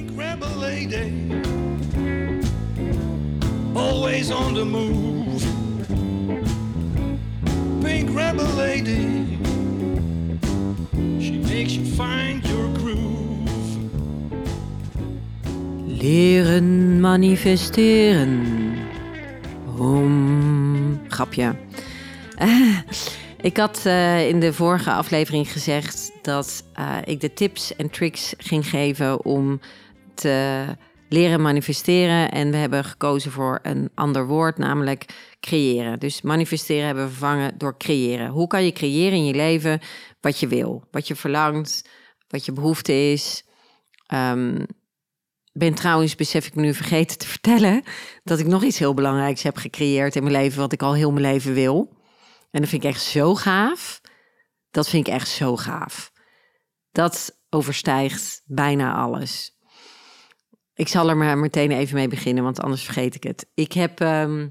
Pink lady, always on the move. Pink rebel lady, she makes you find your groove. Leren manifesteren. Om. Grapje. Eh, ik had eh, in de vorige aflevering gezegd dat eh, ik de tips en tricks ging geven om te leren manifesteren. En we hebben gekozen voor een ander woord, namelijk creëren. Dus manifesteren hebben we vervangen door creëren. Hoe kan je creëren in je leven wat je wil, wat je verlangt, wat je behoefte is? Ehm, ben trouwens, besef ik me nu vergeten te vertellen, dat ik nog iets heel belangrijks heb gecreëerd in mijn leven, wat ik al heel mijn leven wil. En dat vind ik echt zo gaaf. Dat vind ik echt zo gaaf. Dat overstijgt bijna alles. Ik zal er maar meteen even mee beginnen, want anders vergeet ik het. Ik heb ehm,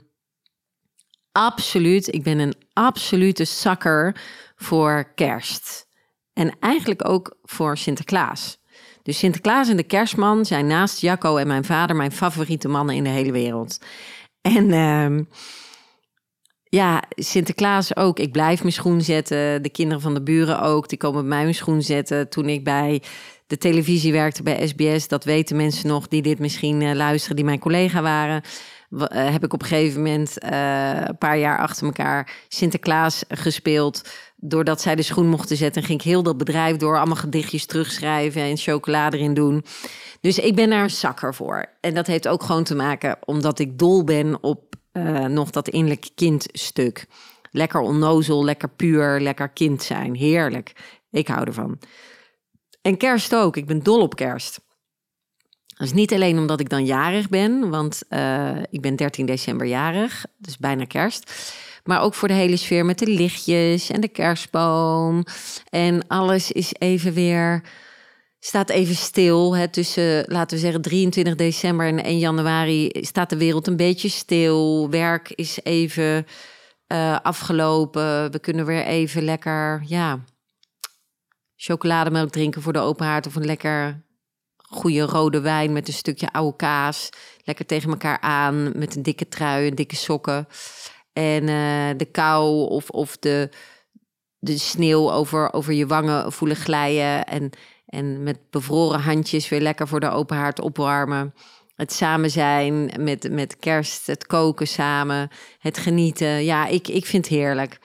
absoluut, ik ben een absolute zakker voor kerst. En eigenlijk ook voor Sinterklaas. Dus Sinterklaas en de kerstman zijn naast Jacco en mijn vader mijn favoriete mannen in de hele wereld. En ehm, ja, Sinterklaas ook. Ik blijf mijn schoen zetten. De kinderen van de buren ook. Die komen bij mij mijn schoen zetten. Toen ik bij de televisie werkte bij SBS, dat weten mensen nog die dit misschien uh, luisteren, die mijn collega waren. Uh, heb ik op een gegeven moment uh, een paar jaar achter elkaar Sinterklaas gespeeld. Doordat zij de schoen mochten zetten, ging ik heel dat bedrijf door allemaal gedichtjes terugschrijven en chocolade erin doen. Dus ik ben daar een zakker voor. En dat heeft ook gewoon te maken omdat ik dol ben op nog dat innerlijke kindstuk. Lekker onnozel, lekker puur, lekker kind zijn. Heerlijk. Ik hou ervan. En kerst ook. Ik ben dol op kerst. Dat is niet alleen omdat ik dan jarig ben, want uh, ik ben 13 december jarig, dus bijna kerst. Maar ook voor de hele sfeer met de lichtjes en de kerstboom. En alles is even weer staat even stil. Hè, tussen, laten we zeggen, 23 december en 1 januari staat de wereld een beetje stil. Werk is even uh, afgelopen. We kunnen weer even lekker, ja, chocolademelk drinken voor de open haard. Of een lekker goede rode wijn met een stukje oude kaas. Lekker tegen elkaar aan met een dikke trui en dikke sokken. En uh, de kou of, of de, de sneeuw over, over je wangen voelen glijden. En en met bevroren handjes weer lekker voor de open haard opwarmen. Het samen zijn met, met kerst, het koken samen, het genieten. Ja, ik, ik vind het heerlijk.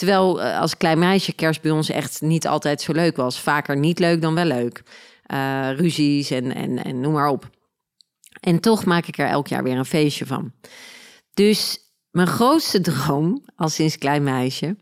Terwijl eh, als klein meisje kerst bij ons echt niet altijd zo leuk was. Vaker niet leuk dan wel leuk. Uh, ruzies en, en, en noem maar op. En toch maak ik er elk jaar weer een feestje van. Dus mijn grootste droom, als sinds klein meisje,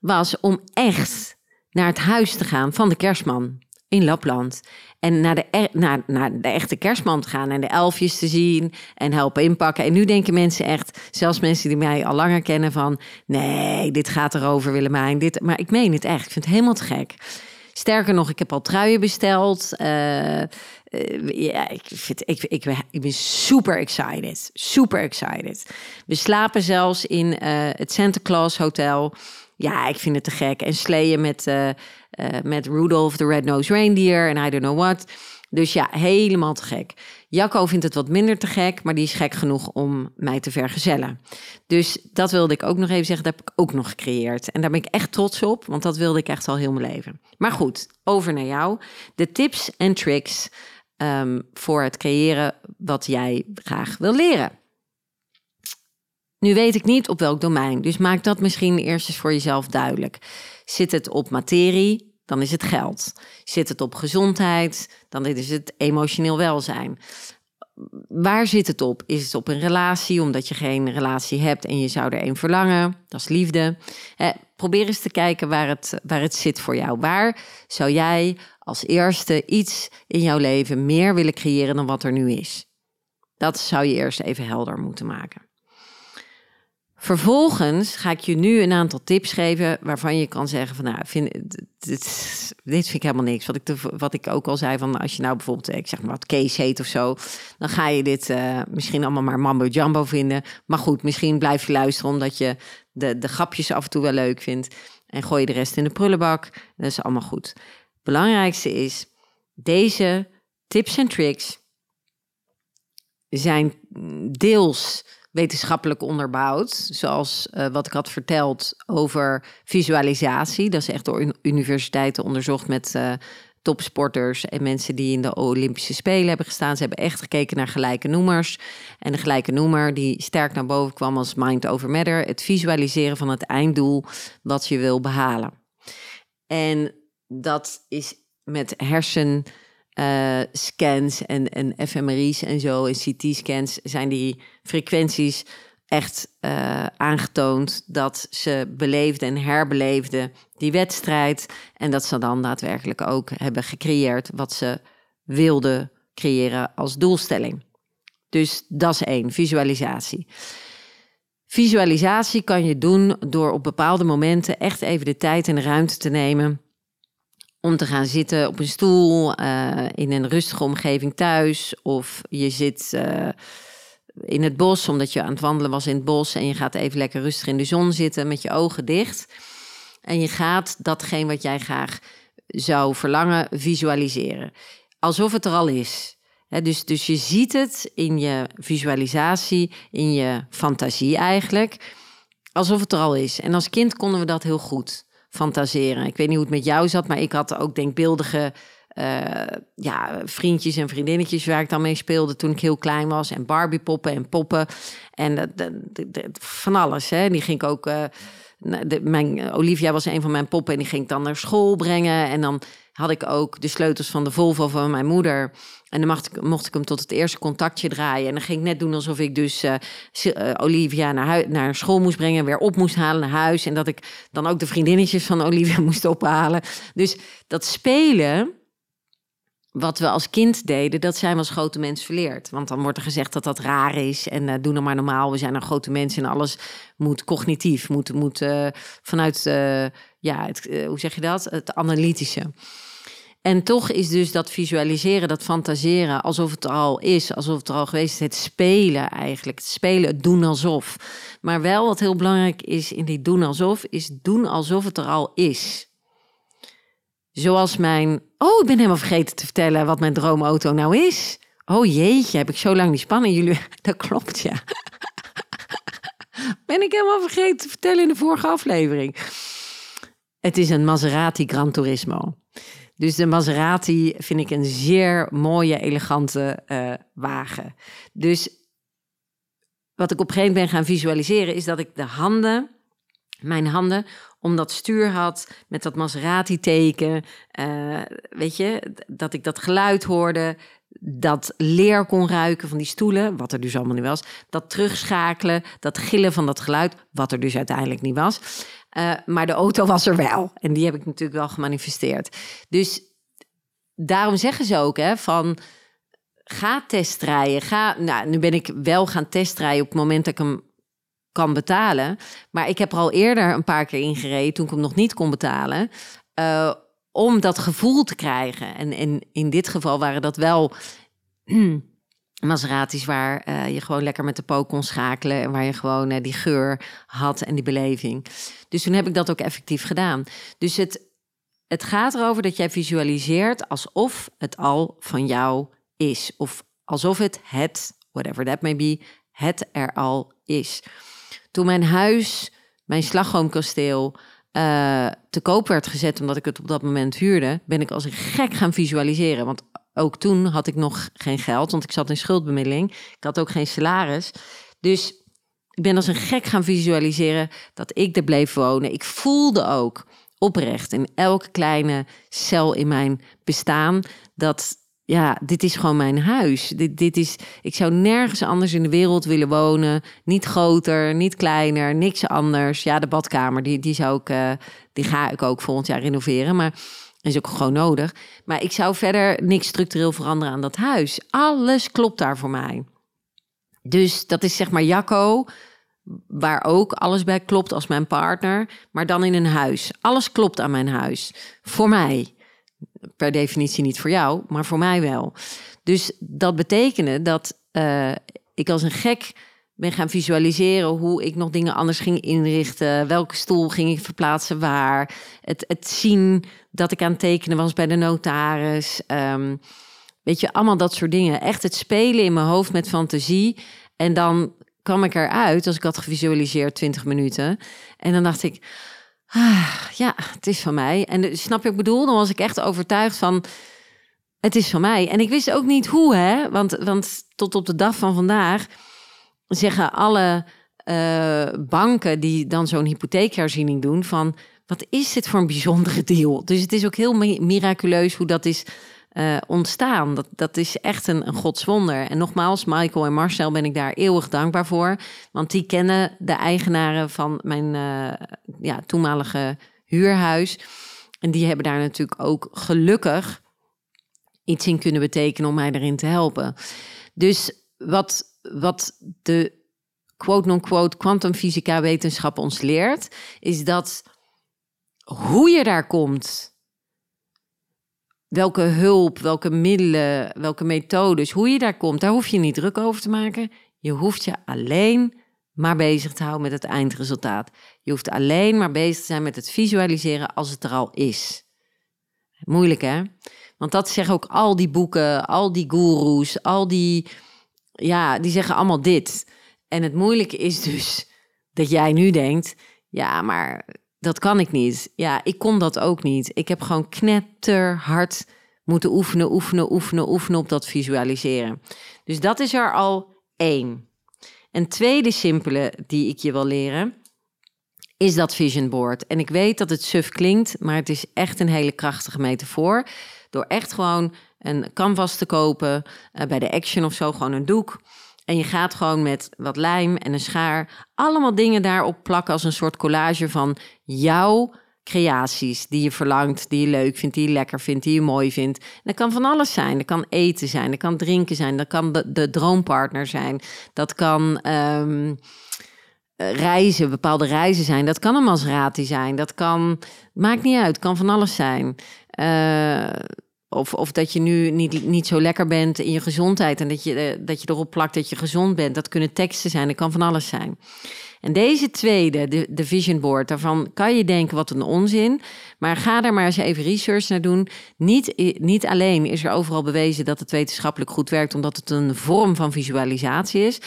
was om echt naar het huis te gaan van de kerstman in Lapland. En naar de, naar, naar de echte kerstman te gaan en de elfjes te zien en helpen inpakken. En nu denken mensen echt, zelfs mensen die mij al langer kennen, van nee, dit gaat erover Willemijn. Dit, maar ik meen het echt, ik vind het helemaal te gek. Sterker nog, ik heb al truien besteld. Uh, ja, ik, vind, ik, ik, ben super excited. Super excited. We slapen zelfs in uh, het Santa Claus Hotel. Ja, ik vind het te gek. En sleeën met, uh, met Rudolph the Red-Nosed Reindeer en I don't know what. Dus ja, helemaal te gek. Jacco vindt het wat minder te gek, maar die is gek genoeg om mij te vergezellen. Dus dat wilde ik ook nog even zeggen, dat heb ik ook nog gecreëerd. En daar ben ik echt trots op, want dat wilde ik echt al heel mijn leven. Maar goed, over naar jou. De tips en tricks um, voor het creëren wat jij graag wil leren. Nu weet ik niet op welk domein, dus maak dat misschien eerst eens voor jezelf duidelijk. Zit het op materie, dan is het geld. Zit het op gezondheid, dan is het emotioneel welzijn. Waar zit het op? Is het op een relatie, omdat je geen relatie hebt en je zou er een verlangen? Dat is liefde. Probeer eens te kijken waar het, waar het zit voor jou. Waar zou jij als eerste iets in jouw leven meer willen creëren dan wat er nu is? Dat zou je eerst even helder moeten maken. Vervolgens ga ik je nu een aantal tips geven waarvan je kan zeggen van nou, vind, dit, dit vind ik helemaal niks. Wat ik, wat ik ook al zei van als je nou bijvoorbeeld, ik zeg maar wat Kees heet of zo, dan ga je dit uh, misschien allemaal maar mambo jumbo vinden. Maar goed, misschien blijf je luisteren omdat je de, de grapjes af en toe wel leuk vindt. En gooi je de rest in de prullenbak. Dat is allemaal goed. Belangrijkste is, deze tips en tricks zijn deels wetenschappelijk onderbouwd. Zoals uh, wat ik had verteld over visualisatie. Dat is echt door universiteiten onderzocht met uh, topsporters en mensen die in de Olympische Spelen hebben gestaan. Ze hebben echt gekeken naar gelijke noemers. En de gelijke noemer die sterk naar boven kwam als mind over matter. Het visualiseren van het einddoel wat je wil behalen. En dat is met hersen uh, scans en, en fMRI's en zo en CT-scans zijn die frequenties echt uh, aangetoond dat ze beleefden en herbeleefden die wedstrijd en dat ze dan daadwerkelijk ook hebben gecreëerd wat ze wilden creëren als doelstelling. Dus dat is één, visualisatie. Visualisatie kan je doen door op bepaalde momenten echt even de tijd en de ruimte te nemen om te gaan zitten op een stoel uh, in een rustige omgeving thuis. Of je zit uh, in het bos omdat je aan het wandelen was in het bos. En je gaat even lekker rustig in de zon zitten met je ogen dicht. En je gaat datgene wat jij graag zou verlangen visualiseren. Alsof het er al is. dus, dus je ziet het in je visualisatie, in je fantasie eigenlijk. Alsof het er al is. En als kind konden we dat heel goed fantaseren. Ik weet niet hoe het met jou zat, maar ik had ook denkbeeldige uh, ja, vriendjes en vriendinnetjes waar ik dan mee speelde toen ik heel klein was. En Barbie-poppen en poppen. En de, van alles. Hè. Die ging ik ook. Uh, mijn, Olivia was een van mijn poppen en die ging ik dan naar school brengen. En dan had ik ook de sleutels van de Volvo van mijn moeder. En dan mocht ik, mocht ik hem tot het eerste contactje draaien. En dan ging ik net doen alsof ik dus uh, Olivia naar, naar school moest brengen. Weer op moest halen naar huis. En dat ik dan ook de vriendinnetjes van Olivia moest ophalen. Dus dat spelen, wat we als kind deden, dat zijn we als grote mens verleerd. Want dan wordt er gezegd dat dat raar is. En uh, doe nou maar normaal, we zijn een grote mensen. En alles moet cognitief, moet, moet vanuit, ja, het, hoe zeg je dat? Het analytische. En toch is dus dat visualiseren, dat fantaseren, alsof het er al is, alsof het er al geweest is, het spelen eigenlijk. Het spelen, het doen alsof. Maar wel wat heel belangrijk is in die doen alsof, is doen alsof het er al is. Zoals mijn. Oh, ik ben helemaal vergeten te vertellen wat mijn droomauto nou is. Oh jeetje, heb ik zo lang die spanning. Jullie, dat klopt ja. ben ik helemaal vergeten te vertellen in de vorige aflevering. Het is een Maserati Gran Turismo. Dus de Maserati vind ik een zeer mooie, elegante uh, wagen. Dus wat ik op een gegeven moment ben gaan visualiseren, is dat ik de handen, mijn handen, om dat stuur had met dat Maserati-teken. Uh, weet je, dat ik dat geluid hoorde, dat leer kon ruiken van die stoelen, wat er dus allemaal niet was. Dat terugschakelen, dat gillen van dat geluid, wat er dus uiteindelijk niet was. Uh, maar de auto was er wel. En die heb ik natuurlijk wel gemanifesteerd. Dus daarom zeggen ze ook hè, van ga testrijden. Ga, nou, nu ben ik wel gaan testrijden op het moment dat ik hem kan betalen. Maar ik heb er al eerder een paar keer ingereden toen ik hem nog niet kon betalen. Uh, om dat gevoel te krijgen. En, en in dit geval waren dat wel Maseratis waar uh, je gewoon lekker met de pook kon schakelen en waar je gewoon uh, die geur had en die beleving. Dus toen heb ik dat ook effectief gedaan. Dus het, het gaat erover dat jij visualiseert alsof het al van jou is. Of alsof het het, whatever that may be, het er al is. Toen mijn huis, mijn slagroomkasteel, uh, te koop werd gezet omdat ik het op dat moment huurde, ben ik als een gek gaan visualiseren. Want ook toen had ik nog geen geld, want ik zat in schuldbemiddeling. Ik had ook geen salaris. Dus ik ben als een gek gaan visualiseren dat ik er bleef wonen. Ik voelde ook oprecht in elke kleine cel in mijn bestaan dat ja, dit is gewoon mijn huis. Dit, dit is, ik zou nergens anders in de wereld willen wonen. Niet groter, niet kleiner, niks anders. Ja, de badkamer, die, die, zou ik, uh, die ga ik ook volgend jaar renoveren. Maar is ook gewoon nodig. Maar ik zou verder niks structureel veranderen aan dat huis. Alles klopt daar voor mij. Dus dat is zeg maar Jacco, waar ook alles bij klopt als mijn partner, maar dan in een huis. Alles klopt aan mijn huis. Voor mij. Per definitie niet voor jou, maar voor mij wel. Dus dat betekende dat uh, ik als een gek ben gaan visualiseren hoe ik nog dingen anders ging inrichten. Welke stoel ging ik verplaatsen waar. Het, het zien dat ik aan tekenen was bij de notaris. Um, Weet je, allemaal dat soort dingen. Echt het spelen in mijn hoofd met fantasie. En dan kwam ik eruit, als ik had gevisualiseerd 20 minuten. En dan dacht ik, ah, ja, het is van mij. En de- snap je ik bedoel? Dan was ik echt overtuigd van, het is van mij. En ik wist ook niet hoe, hè? Want, want tot op de dag van vandaag zeggen alle eh, banken die dan zo'n hypotheekherziening doen van wat is dit voor een bijzondere deal? Dus het is ook heel mi- miraculeus hoe dat is eh, ontstaan. Dat, dat is echt een, een godswonder. En nogmaals, Michael en Marcel ben ik daar eeuwig dankbaar voor. Want die kennen de eigenaren van mijn eh, ja, toenmalige huurhuis. En die hebben daar natuurlijk ook gelukkig iets in kunnen betekenen om mij erin te helpen. Dus wat, wat de quote-non-quote kwantumfysica wetenschap ons leert, is dat hoe je daar komt, welke hulp, welke middelen, welke methodes, hoe je daar komt, daar hoef je niet druk over te maken. Je hoeft je alleen maar bezig te houden met het eindresultaat. Je hoeft alleen maar bezig te zijn met het visualiseren als het er al is. Moeilijk hè? Want dat zeggen ook al die boeken, al die goeroes, al die, ja, die zeggen allemaal dit. En het moeilijke is dus dat jij nu denkt, ja, maar dat kan ik niet. Ja, ik kon dat ook niet. Ik heb gewoon knetterhard moeten oefenen, oefenen, oefenen, oefenen op dat visualiseren. Dus dat is er al één. Een tweede simpele die ik je wil leren, is dat vision board. En ik weet dat het suf klinkt, maar het is echt een hele krachtige metafoor. Door echt gewoon een canvas te kopen eh, bij de Action of zo, gewoon een doek. En je gaat gewoon met wat lijm en een schaar allemaal dingen daarop plakken als een soort collage van jouw creaties die je verlangt, die je leuk vindt, die je lekker vindt, die je mooi vindt. En dat kan van alles zijn. Dat kan eten zijn, dat kan drinken zijn, dat kan de, droompartner zijn, dat kan ehm, eh, reizen, bepaalde reizen zijn. Dat kan een Maserati zijn, dat kan, maakt niet uit, kan van alles zijn. Eh, of, of dat je nu niet, niet zo lekker bent in je gezondheid en dat je, eh, dat je erop plakt dat je gezond bent. Dat kunnen teksten zijn, dat kan van alles zijn. En deze tweede, de, de vision board, daarvan kan je denken wat een onzin. Maar ga daar maar eens even research naar doen. Niet, niet alleen is er overal bewezen dat het wetenschappelijk goed werkt, omdat het een vorm van visualisatie is.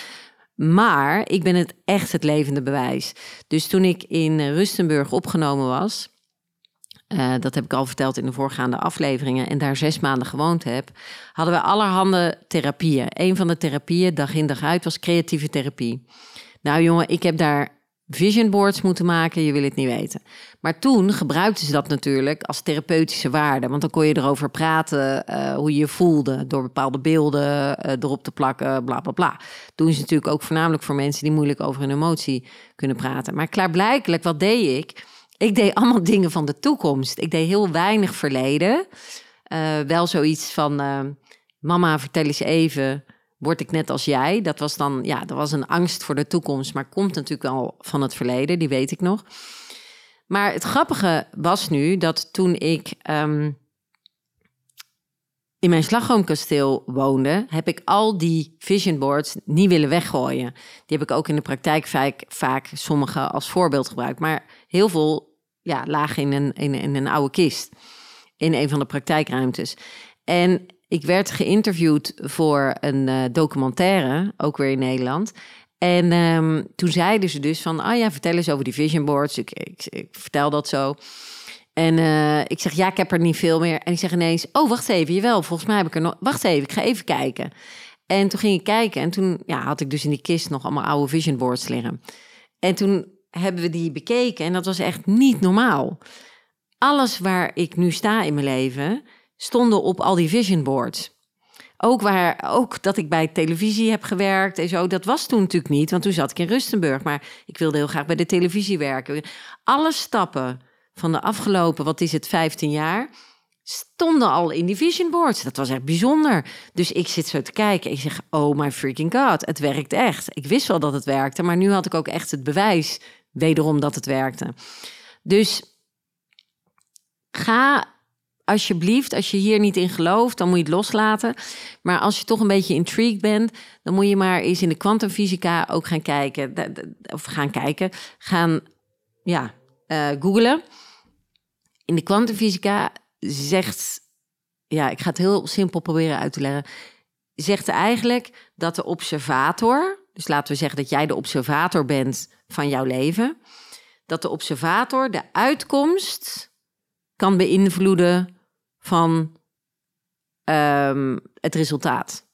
Maar ik ben het echt het levende bewijs. Dus toen ik in Rustenburg opgenomen was, eh, dat heb ik al verteld in de voorgaande afleveringen. En daar zes maanden gewoond heb. Hadden we allerhande therapieën. Een van de therapieën, dag in dag uit, was creatieve therapie. Nou jongen, ik heb daar vision boards moeten maken. Je wil het niet weten. Maar toen gebruikten ze dat natuurlijk als therapeutische waarde. Want dan kon je erover praten eh, hoe je je voelde. Door bepaalde beelden eh, erop te plakken, bla bla bla. Doen ze natuurlijk ook voornamelijk voor mensen die moeilijk over hun emotie kunnen praten. Maar klaarblijkelijk, wat deed ik? Ik deed allemaal dingen van de toekomst. Ik deed heel weinig verleden. Eh, wel zoiets van, eh, mama, vertel eens even, word ik net als jij? Dat was dan, ja, dat was een angst voor de toekomst, maar komt natuurlijk wel van het verleden, die weet ik nog. Maar het grappige was nu dat toen ik ehm, in mijn slagroomkasteel woonde, heb ik al die vision boards niet willen weggooien. Die heb ik ook in de praktijk vaak, vaak sommige als voorbeeld gebruikt. Maar heel veel ja, lagen in een, in, in een oude kist. In een van de praktijkruimtes. En ik werd geïnterviewd voor een eh, documentaire, ook weer in Nederland. En ehm, toen zeiden ze dus van, ah ja, vertel eens over die vision boards. Ik, ik, ik vertel dat zo. En eh, ik zeg, ja, ik heb er niet veel meer. En ik zeg ineens, oh, wacht even, jawel, volgens mij heb ik er nog... Wacht even, ik ga even kijken. En toen ging ik kijken en toen ja, had ik dus in die kist nog allemaal oude vision boards liggen. En toen hebben we die bekeken en dat was echt niet normaal. Alles waar ik nu sta in mijn leven, stonden op al die vision boards. Ook, waar, ook dat ik bij televisie heb gewerkt en zo, dat was toen natuurlijk niet, want toen zat ik in Rustenburg. Maar ik wilde heel graag bij de televisie werken. Alle stappen van de afgelopen, wat is het, 15 jaar, stonden al in die vision boards. Dat was echt bijzonder. Dus ik zit zo te kijken. Ik zeg, oh my freaking god, het werkt echt. Ik wist wel dat het werkte, maar nu had ik ook echt het bewijs wederom dat het werkte. Dus ga alsjeblieft, als je hier niet in gelooft, dan moet je het loslaten. Maar als je toch een beetje intrigued bent, dan moet je maar eens in de kwantumfysica ook gaan kijken. Of gaan kijken, gaan ja, eh googlen. In de kwantumfysica zegt ja, ik ga het heel simpel proberen uit te leggen. Zegt eigenlijk dat de observator, dus laten we zeggen dat jij de observator bent van jouw leven, dat de observator de uitkomst kan beïnvloeden van ehm, het resultaat.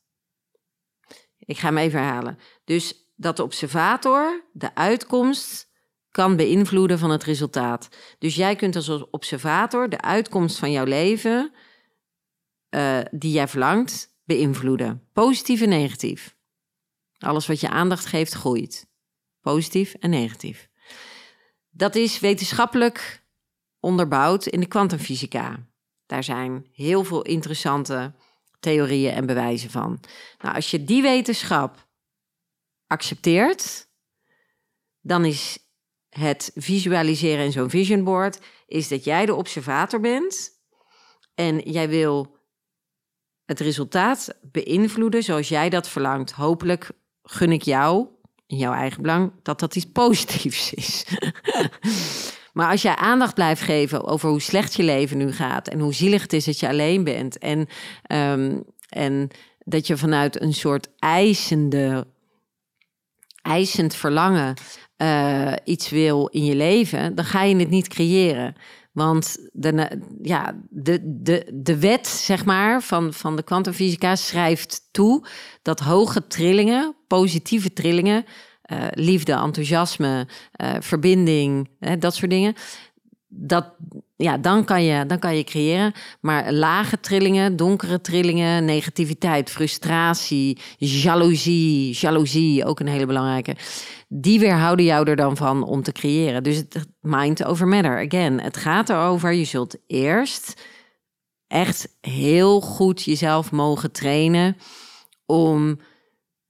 Ik ga hem even herhalen. Dus dat de observator de uitkomst kan beïnvloeden van het resultaat. Dus jij kunt als observator de uitkomst van jouw leven, eh, die jij verlangt, beïnvloeden. Positief en negatief. Alles wat je aandacht geeft, groeit. Positief en negatief. Dat is wetenschappelijk onderbouwd in de kwantumfysica. Daar zijn heel veel interessante theorieën en bewijzen van. Nou, als je die wetenschap accepteert, dan is het visualiseren in zo'n vision board is dat jij de observator bent en jij wil het resultaat beïnvloeden zoals jij dat verlangt. Hopelijk gun ik jou in jouw eigen belang dat dat iets positiefs is. maar als jij aandacht blijft geven over hoe slecht je leven nu gaat en hoe zielig het is dat je alleen bent en, ehm, en dat je vanuit een soort eisende, eisend verlangen uh, iets wil in je leven, dan ga je het niet creëren. Want de, ja, de, de, de wet zeg maar, van, van de kwantumfysica schrijft toe dat hoge trillingen, positieve trillingen, uh, liefde, enthousiasme, uh, verbinding, hè, dat soort dingen, dat, ja, dan, kan je, dan kan je creëren. Maar lage trillingen, donkere trillingen, negativiteit, frustratie, jaloezie, jaloezie, ook een hele belangrijke. Die weerhouden jou er dan van om te creëren. Dus het mind over matter. Again, het gaat erover, je zult eerst echt heel goed jezelf mogen trainen om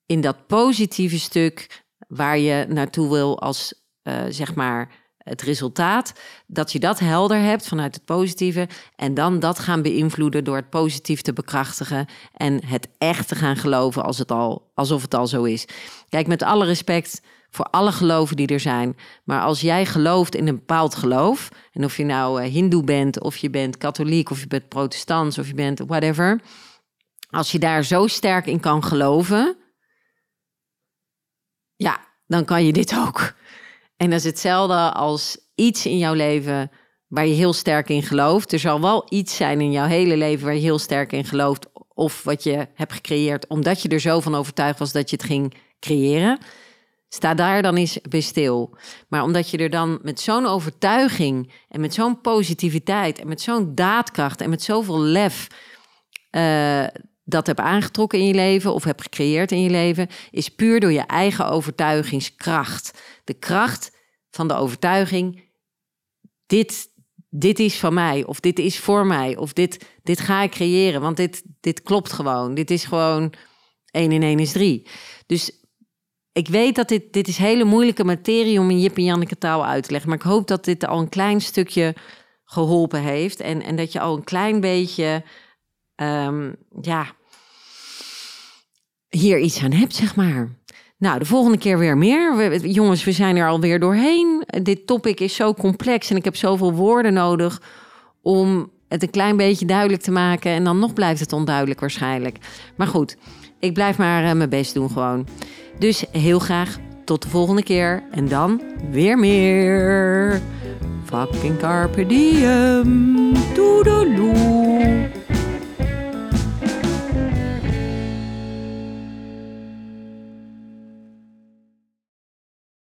in dat positieve stuk waar je naartoe wil als, uh, zeg maar, het resultaat, dat je dat helder hebt vanuit het positieve en dan dat gaan beïnvloeden door het positief te bekrachtigen en het echt te gaan geloven als het al, alsof het al zo is. Kijk, met alle respect voor alle geloven die er zijn, maar als jij gelooft in een bepaald geloof, en of je nou uh, hindoe bent, of je bent katholiek, of je bent protestants, of je bent whatever, als je daar zo sterk in kan geloven, ja, dan kan je dit ook. En dat is hetzelfde als iets in jouw leven waar je heel sterk in gelooft. Er zal wel iets zijn in jouw hele leven waar je heel sterk in gelooft. Of wat je hebt gecreëerd omdat je er zo van overtuigd was dat je het ging creëren. Sta daar dan eens bij stil. Maar omdat je er dan met zo'n overtuiging en met zo'n positiviteit en met zo'n daadkracht en met zoveel lef uh, dat hebt aangetrokken in je leven of hebt gecreëerd in je leven, is puur door je eigen overtuigingskracht. De kracht van de overtuiging, dit, dit is van mij, of dit is voor mij, of dit, dit ga ik creëren, want dit, dit klopt gewoon. Dit is gewoon 1 in 1 is 3. Dus ik weet dat dit, dit is hele moeilijke materie om in Jip en Janneke taal uit te leggen, maar ik hoop dat dit al een klein stukje geholpen heeft en, en dat je al een klein beetje um, ja, hier iets aan hebt, zeg maar. Nou, de volgende keer weer meer. Jongens, we zijn er alweer doorheen. Dit topic is zo complex en ik heb zoveel woorden nodig om het een klein beetje duidelijk te maken. En dan nog blijft het onduidelijk waarschijnlijk. Maar goed, ik blijf maar uh, mijn best doen gewoon. Dus heel graag tot de volgende keer. En dan weer meer. Fucking carpe.